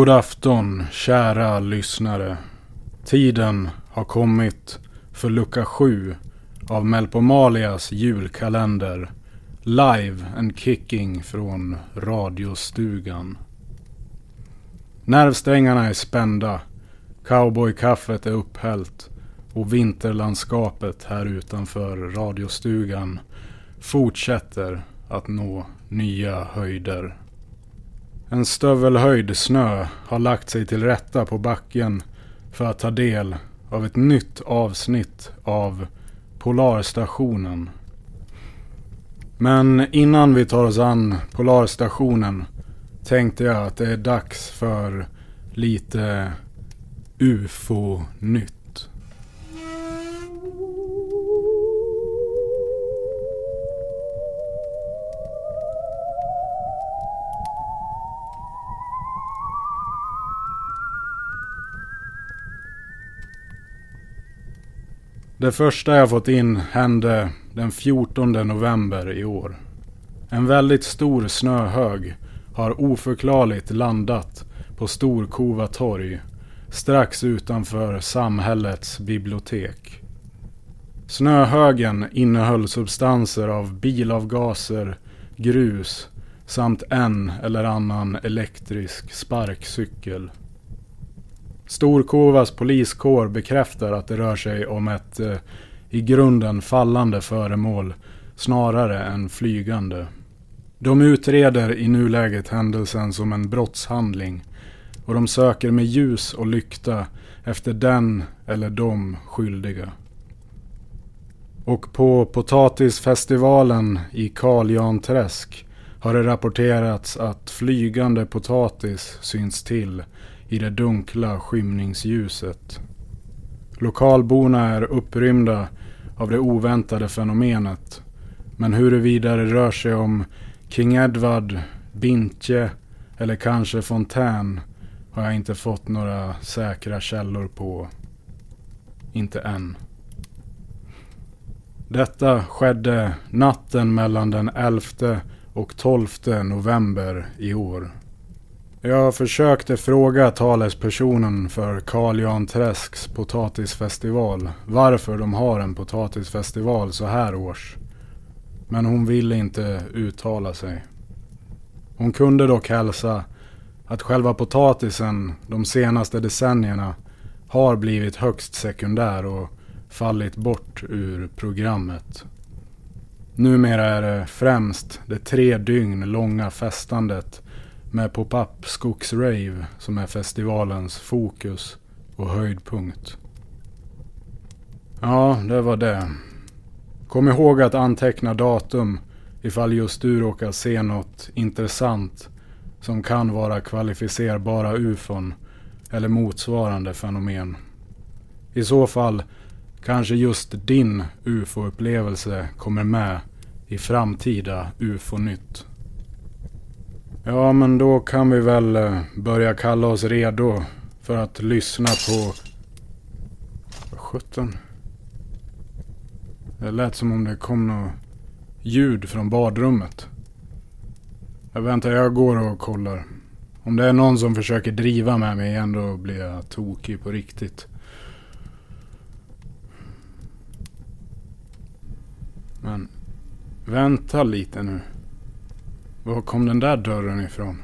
God afton, kära lyssnare. Tiden har kommit för lucka 7 av Melpomalias julkalender. Live and kicking från radiostugan. Nervsträngarna är spända. Cowboykaffet är upphällt. Och vinterlandskapet här utanför radiostugan fortsätter att nå nya höjder. En stövelhöjd snö har lagt sig till rätta på backen för att ta del av ett nytt avsnitt av Polarstationen. Men innan vi tar oss an Polarstationen tänkte jag att det är dags för lite UFO-nytt. Det första jag fått in hände den 14 november i år. En väldigt stor snöhög har oförklarligt landat på Storkova torg strax utanför samhällets bibliotek. Snöhögen innehöll substanser av bilavgaser, grus samt en eller annan elektrisk sparkcykel. Storkovas poliskår bekräftar att det rör sig om ett eh, i grunden fallande föremål snarare än flygande. De utreder i nuläget händelsen som en brottshandling och de söker med ljus och lykta efter den eller de skyldiga. Och på potatisfestivalen i Karl Jan Träsk har det rapporterats att flygande potatis syns till i det dunkla skymningsljuset. Lokalborna är upprymda av det oväntade fenomenet. Men huruvida det rör sig om King Edward, Bintje eller kanske Fontän har jag inte fått några säkra källor på. Inte än. Detta skedde natten mellan den 11 och 12 november i år. Jag försökte fråga talespersonen för Carl Jan Träsks potatisfestival varför de har en potatisfestival så här års. Men hon ville inte uttala sig. Hon kunde dock hälsa att själva potatisen de senaste decennierna har blivit högst sekundär och fallit bort ur programmet. Numera är det främst det tre dygn långa festandet med pop-up skogsrave som är festivalens fokus och höjdpunkt. Ja, det var det. Kom ihåg att anteckna datum ifall just du råkar se något intressant som kan vara kvalificerbara ufon eller motsvarande fenomen. I så fall kanske just din ufo-upplevelse kommer med i framtida ufo-nytt. Ja, men då kan vi väl eh, börja kalla oss redo för att lyssna på... Vad sjutton? Det lät som om det kom något ljud från badrummet. Jag väntar, jag går och kollar. Om det är någon som försöker driva med mig igen då blir jag tokig på riktigt. Men vänta lite nu. Var kom den där dörren ifrån?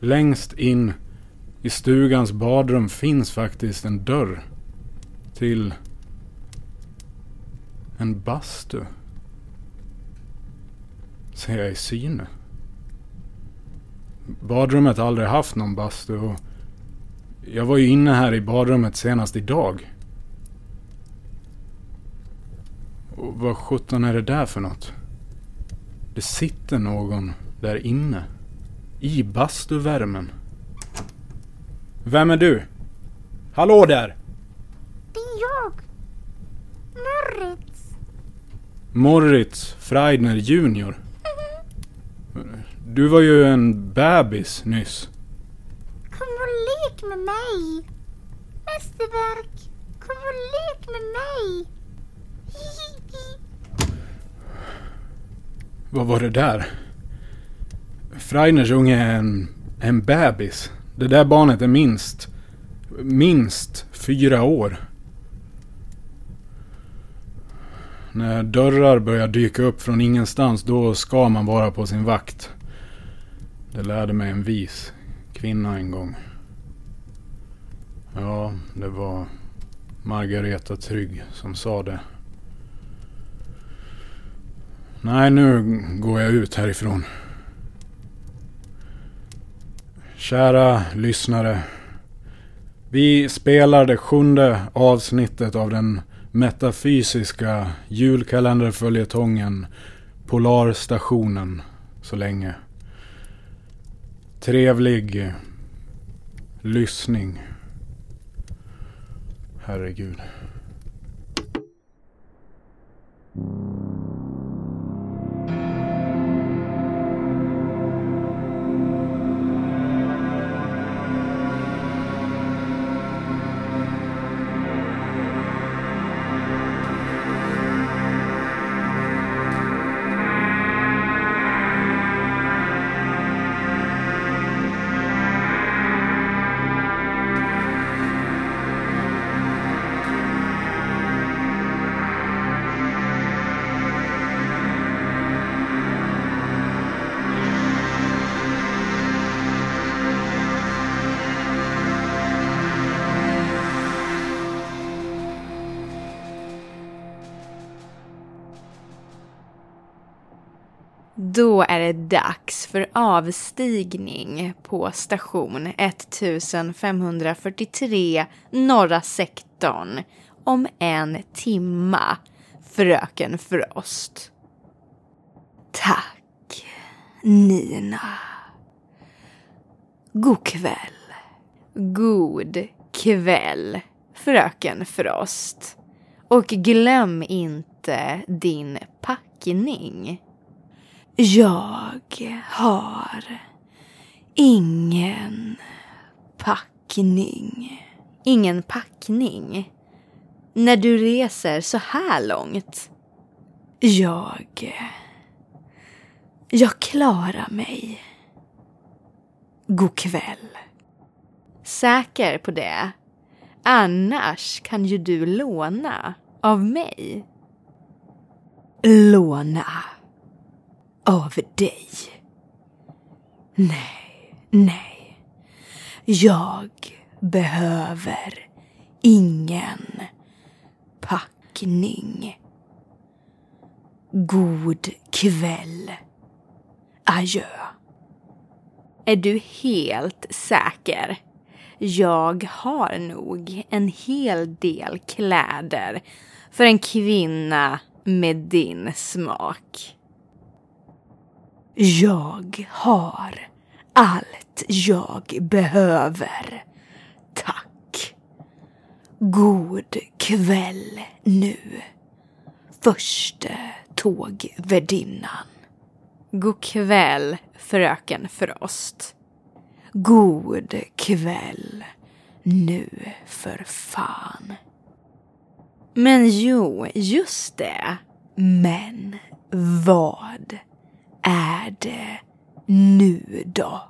Längst in i stugans badrum finns faktiskt en dörr till en bastu. Ser jag i syne? Badrummet har aldrig haft någon bastu och jag var ju inne här i badrummet senast idag. Och vad sjutton är det där för något? Det sitter någon där inne. I bastuvärmen. Vem är du? Hallå där! Det är jag. Moritz. Moritz Freidner Junior. Du var ju en bebis nyss. Kom och lek med mig. Mästerverk, kom och lek med mig. Vad var det där? Freiners unge är en En bebis. Det där barnet är minst, minst fyra år. När dörrar börjar dyka upp från ingenstans då ska man vara på sin vakt. Det lärde mig en vis kvinna en gång. Ja, det var Margareta Trygg som sa det. Nej, nu går jag ut härifrån. Kära lyssnare. Vi spelar det sjunde avsnittet av den metafysiska julkalenderföljetongen Polarstationen så länge. Trevlig lyssning. Herregud. Då är det dags för avstigning på station 1543 norra sektorn om en timma, fröken Frost. Tack, Nina. God kväll. God kväll, fröken Frost. Och glöm inte din packning. Jag har ingen packning. Ingen packning? När du reser så här långt? Jag... Jag klarar mig. God kväll. Säker på det? Annars kan ju du låna av mig. Låna av dig. Nej, nej. Jag behöver ingen packning. God kväll. Adjö. Är du helt säker? Jag har nog en hel del kläder för en kvinna med din smak. Jag har allt jag behöver. Tack. God kväll nu. Förste tågvärdinnan. God kväll, fröken Frost. God kväll nu för fan. Men jo, just det. Men vad är det nu då?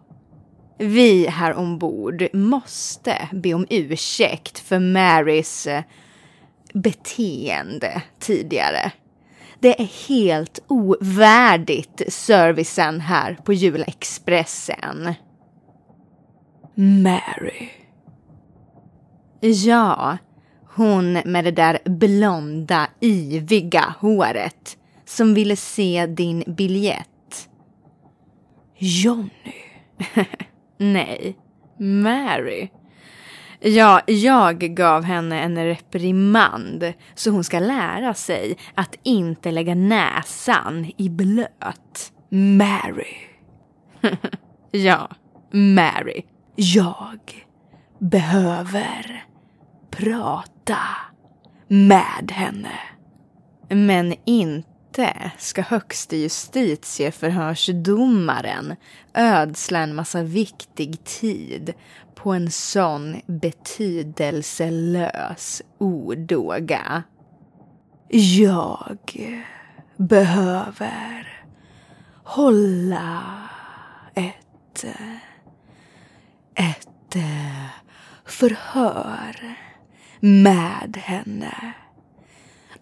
Vi här ombord måste be om ursäkt för Marys eh, beteende tidigare. Det är helt ovärdigt servicen här på Julexpressen. Mary. Ja, hon med det där blonda, yviga håret som ville se din biljett Jonny? Nej, Mary. Ja, jag gav henne en reprimand så hon ska lära sig att inte lägga näsan i blöt. Mary. ja, Mary. Jag behöver prata med henne. Men inte inte ska högste justitieförhörsdomaren ödsla en massa viktig tid på en sån betydelselös odåga. Jag behöver hålla ett ett eh, förhör med henne.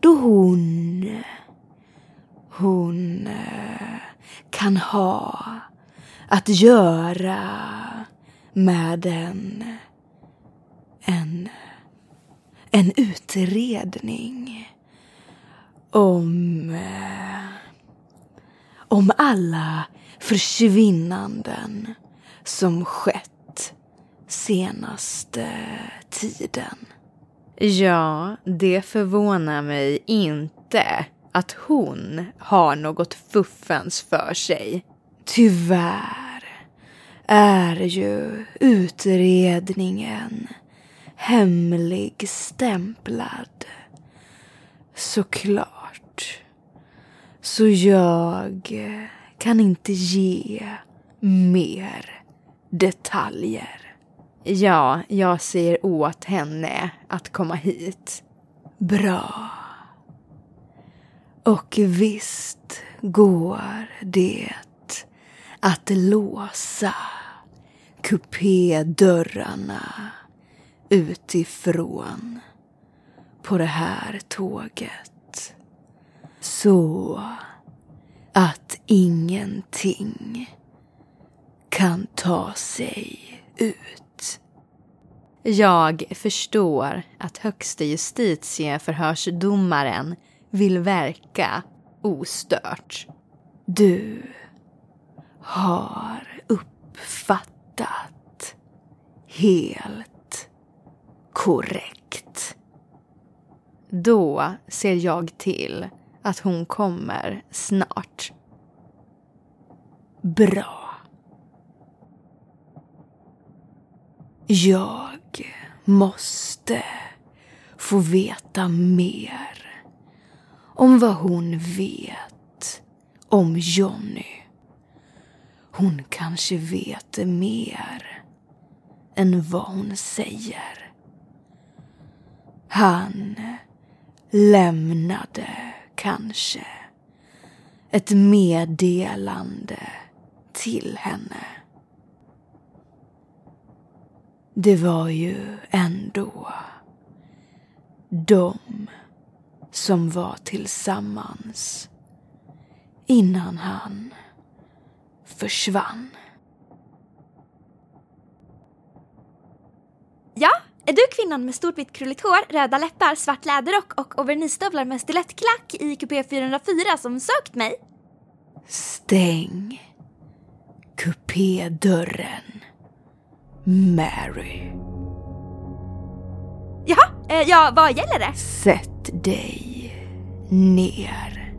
Då hon, hon eh, kan ha att göra med en, en, en utredning om, eh, om alla försvinnanden som skett senaste tiden. Ja, det förvånar mig inte att hon har något fuffens för sig. Tyvärr är ju utredningen hemligstämplad. Såklart. Så jag kan inte ge mer detaljer. Ja, jag säger åt henne att komma hit. Bra. Och visst går det att låsa kupédörrarna utifrån på det här tåget. Så att ingenting kan ta sig ut. Jag förstår att högste justitieförhörsdomaren vill verka ostört. Du har uppfattat helt korrekt. Då ser jag till att hon kommer snart. Bra. Jag måste få veta mer om vad hon vet om Jonny. Hon kanske vet mer än vad hon säger. Han lämnade kanske ett meddelande till henne. Det var ju ändå de som var tillsammans innan han försvann. Ja, är du kvinnan med stort vitt krulligt hår, röda läppar, svart läderrock och overnistövlar med stilettklack i kupé 404 som sökt mig? Stäng kupédörren, Mary. Jaha, eh, ja vad gäller det? Sätt dig ner.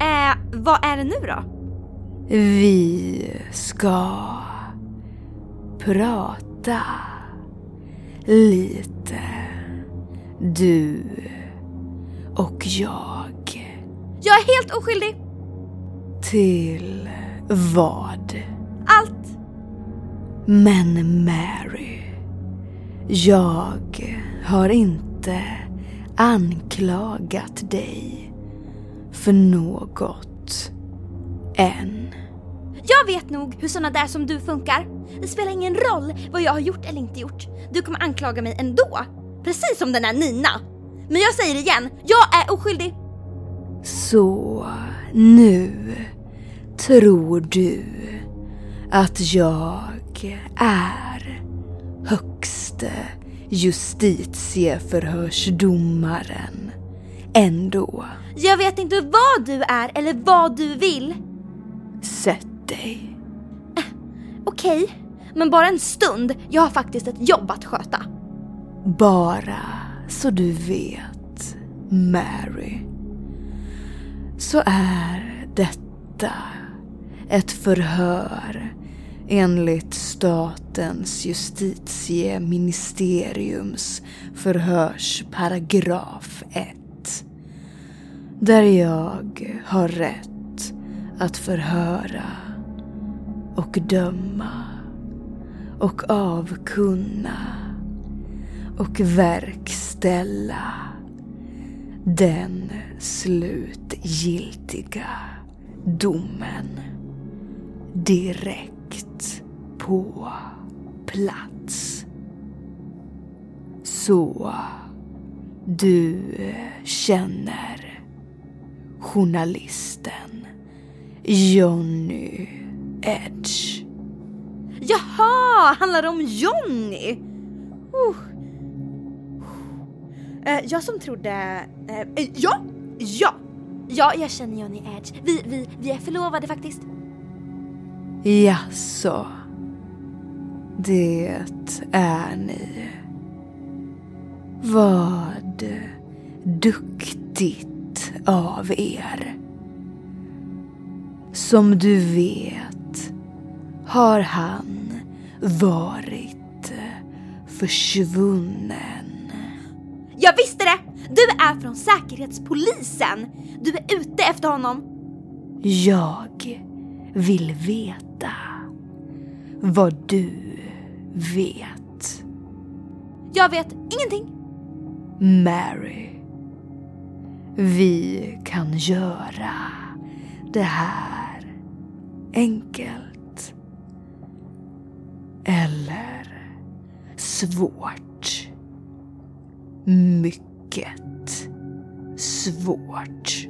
Eh, vad är det nu då? Vi ska prata lite. Du och jag. Jag är helt oskyldig. Till vad? Allt. Men Mary, jag har inte anklagat dig för något än. Jag vet nog hur såna där som du funkar. Det spelar ingen roll vad jag har gjort eller inte gjort. Du kommer anklaga mig ändå. Precis som den där Nina. Men jag säger igen, jag är oskyldig. Så nu tror du att jag är högste justitieförhörsdomaren ändå. Jag vet inte vad du är eller vad du vill. Sätt dig. Okej, men bara en stund. Jag har faktiskt ett jobb att sköta. Bara så du vet, Mary, så är detta ett förhör enligt statens justitieministeriums förhörsparagraf 1. Där jag har rätt att förhöra och döma och avkunna och verkställa den slutgiltiga domen direkt på plats. Så du känner journalisten Johnny Edge. Jaha, handlar det om Johnny? Uh. Uh, jag som trodde... Uh, ja, ja, ja, jag känner Johnny Edge. Vi, vi, vi är förlovade faktiskt. Jaså, det är ni. Vad duktigt av er. Som du vet har han varit försvunnen. Jag visste det! Du är från Säkerhetspolisen. Du är ute efter honom. Jag vill veta vad du vet. Jag vet ingenting. Mary. Vi kan göra det här enkelt. Eller svårt. Mycket svårt.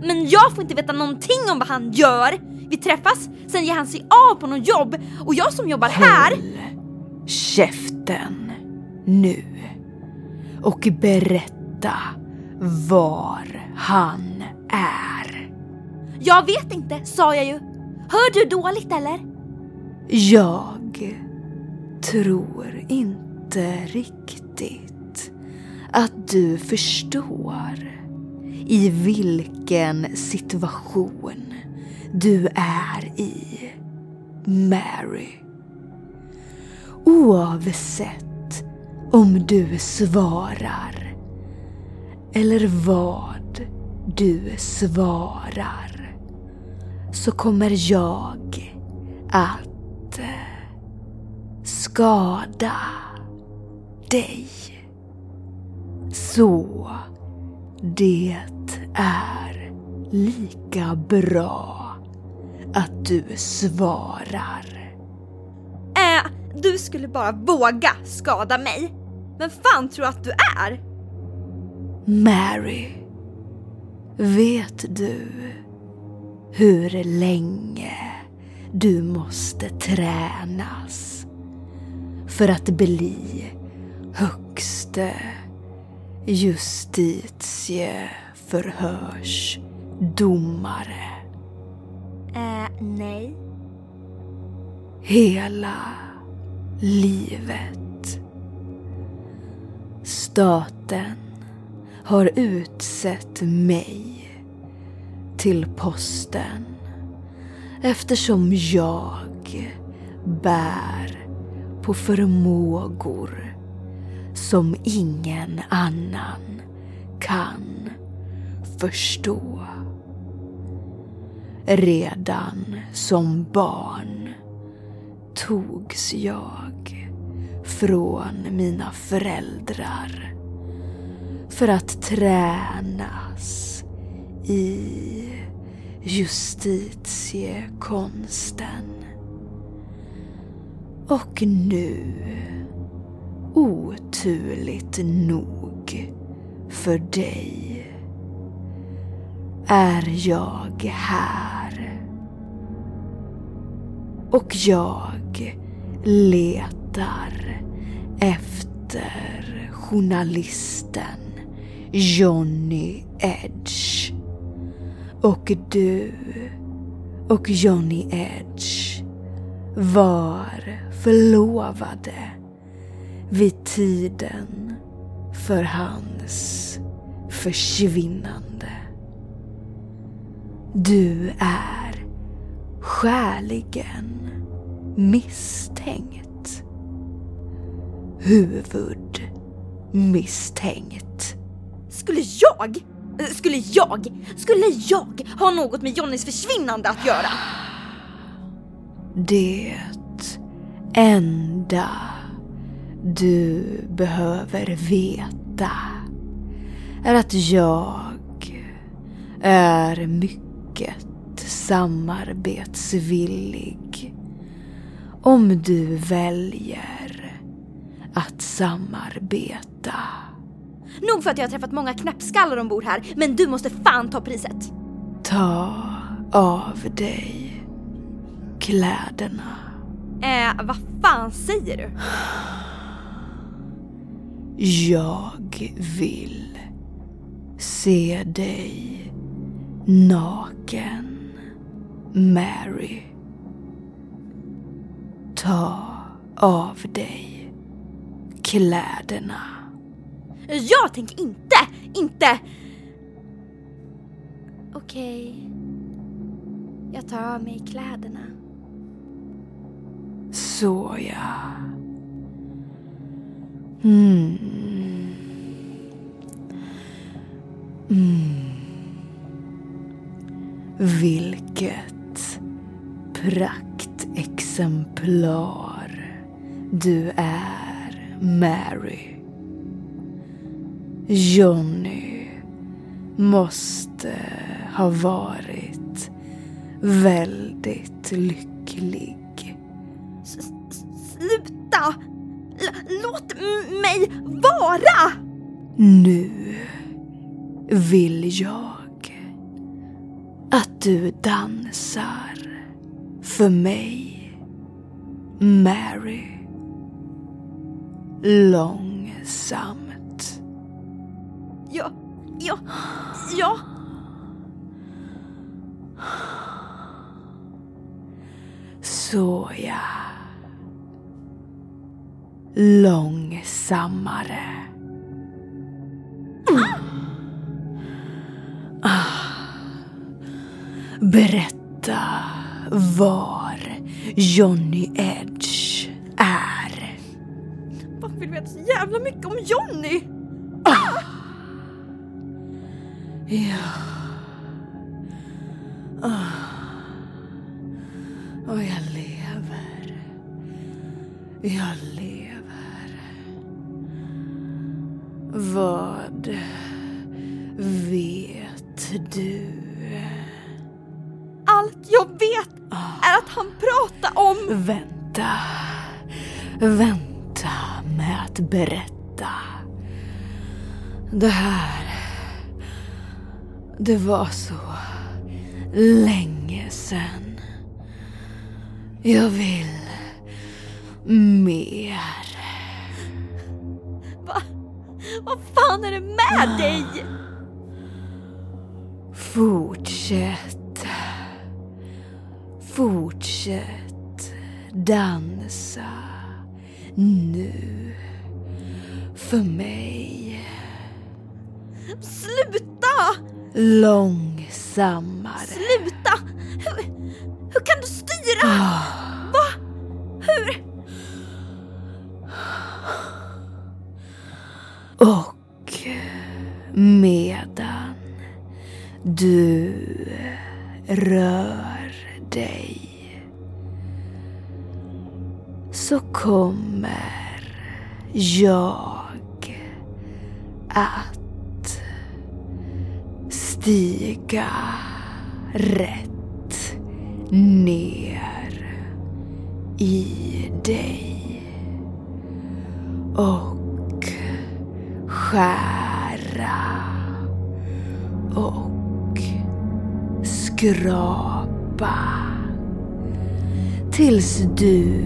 Men jag får inte veta någonting om vad han gör. Vi träffas, sen ger han sig av på något jobb och jag som jobbar här... Håll käften nu och berätta var han är. Jag vet inte, sa jag ju. Hör du dåligt eller? Jag tror inte riktigt att du förstår i vilken situation du är i, Mary. Oavsett om du svarar eller vad du svarar så kommer jag att eh, skada dig. Så det är lika bra att du svarar. Äh, du skulle bara våga skada mig. Vem fan tror du att du är? Mary, vet du hur länge du måste tränas för att bli högste justitieförhörsdomare? Äh, nej. hela livet. Staten har utsett mig till posten eftersom jag bär på förmågor som ingen annan kan förstå. Redan som barn togs jag från mina föräldrar för att tränas i justitiekonsten. Och nu, oturligt nog för dig, är jag här. Och jag letar efter journalisten Johnny Edge. Och du och Johnny Edge var förlovade vid tiden för hans försvinnande. Du är skäligen misstänkt. Huvud misstänkt. Skulle jag? Skulle jag? Skulle jag ha något med Johnnys försvinnande att göra? Det enda du behöver veta är att jag är mycket samarbetsvillig om du väljer att samarbeta. Nog för att jag har träffat många knäppskallar ombord här, men du måste fan ta priset. Ta av dig kläderna. Eh, vad fan säger du? Jag vill se dig naken, Mary. Ta av dig kläderna. Jag tänker inte, inte... Okej. Jag tar av mig kläderna. Så ja. Mm. Mm. Vilket praktexemplar du är, Mary. Johnny måste ha varit väldigt lycklig. S- Sluta! L- låt mig vara! Nu vill jag du dansar för mig, Mary. Långsamt. Ja, ja, ja. Så ja. Långsammare. Berätta var Johnny Edge är. Varför vill du veta så jävla mycket om Johnny? Ja. Ah. Och jag lever. Jag lever. Berätta. Det här... Det var så länge sedan. Jag vill mer. Va? Vad fan är det med dig? Fortsätt. Fortsätt dansa nu för mig. Sluta! Långsammare. Sluta! Hur, hur kan du styra? Va? Hur? Och medan du rör dig så kommer jag att stiga rätt ner i dig och skära och skrapa tills du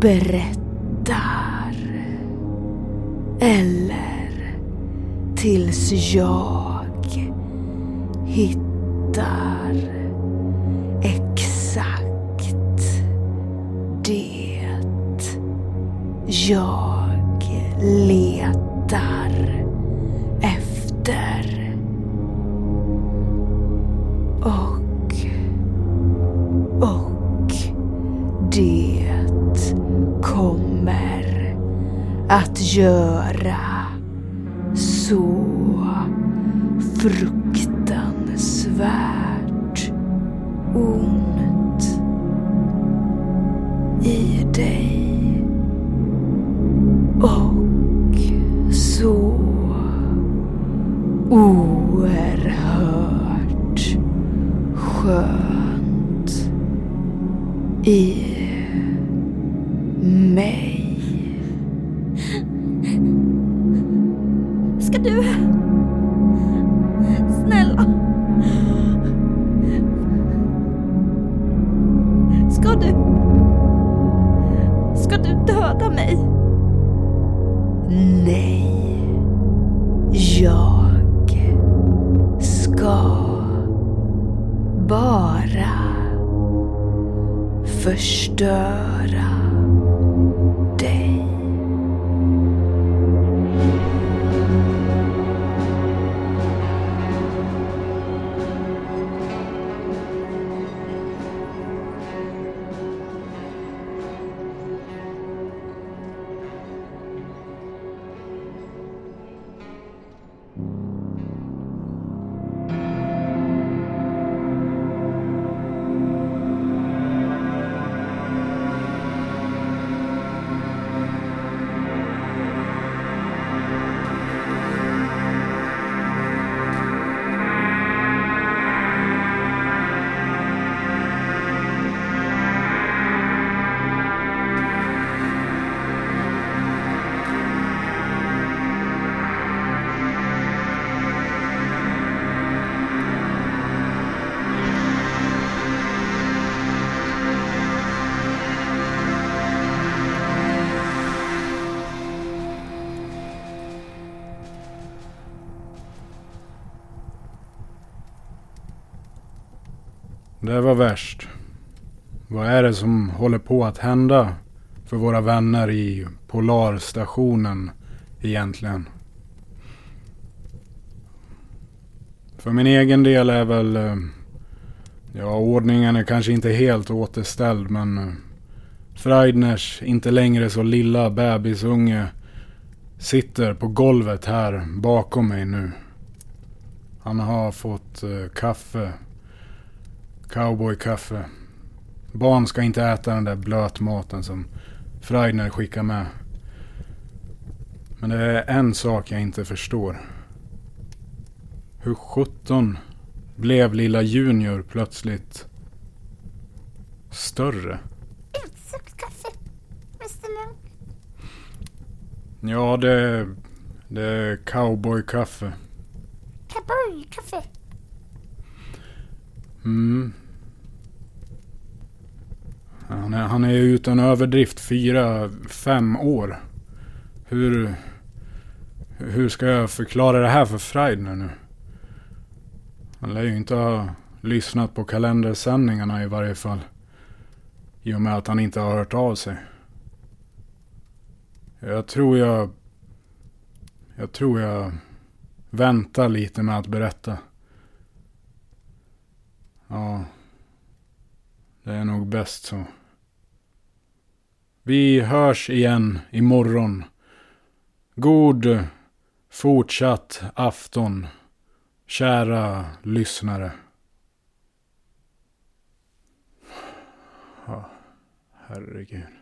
berättar eller tills jag hittar exakt det jag letar. Göra så fruktansvärt ont. Det var värst. Vad är det som håller på att hända för våra vänner i Polarstationen egentligen? För min egen del är väl... Eh, ja, ordningen är kanske inte helt återställd men... Eh, Freidners inte längre så lilla bebisunge sitter på golvet här bakom mig nu. Han har fått eh, kaffe Cowboykaffe. Barn ska inte äta den där blötmaten som Freidner skickar med. Men det är en sak jag inte förstår. Hur sjutton blev lilla Junior plötsligt större? Utsökt kaffe, Mr Munk. Ja, det, det är cowboykaffe. Cowboykaffe. Mm. Han är, han är utan överdrift fyra, fem år. Hur, hur ska jag förklara det här för Freidner nu? Han lär ju inte ha lyssnat på kalendersändningarna i varje fall. I och med att han inte har hört av sig. Jag tror jag... Jag tror jag väntar lite med att berätta. Ja. Det är nog bäst så. Vi hörs igen imorgon. God fortsatt afton, kära lyssnare. Ja, herregud.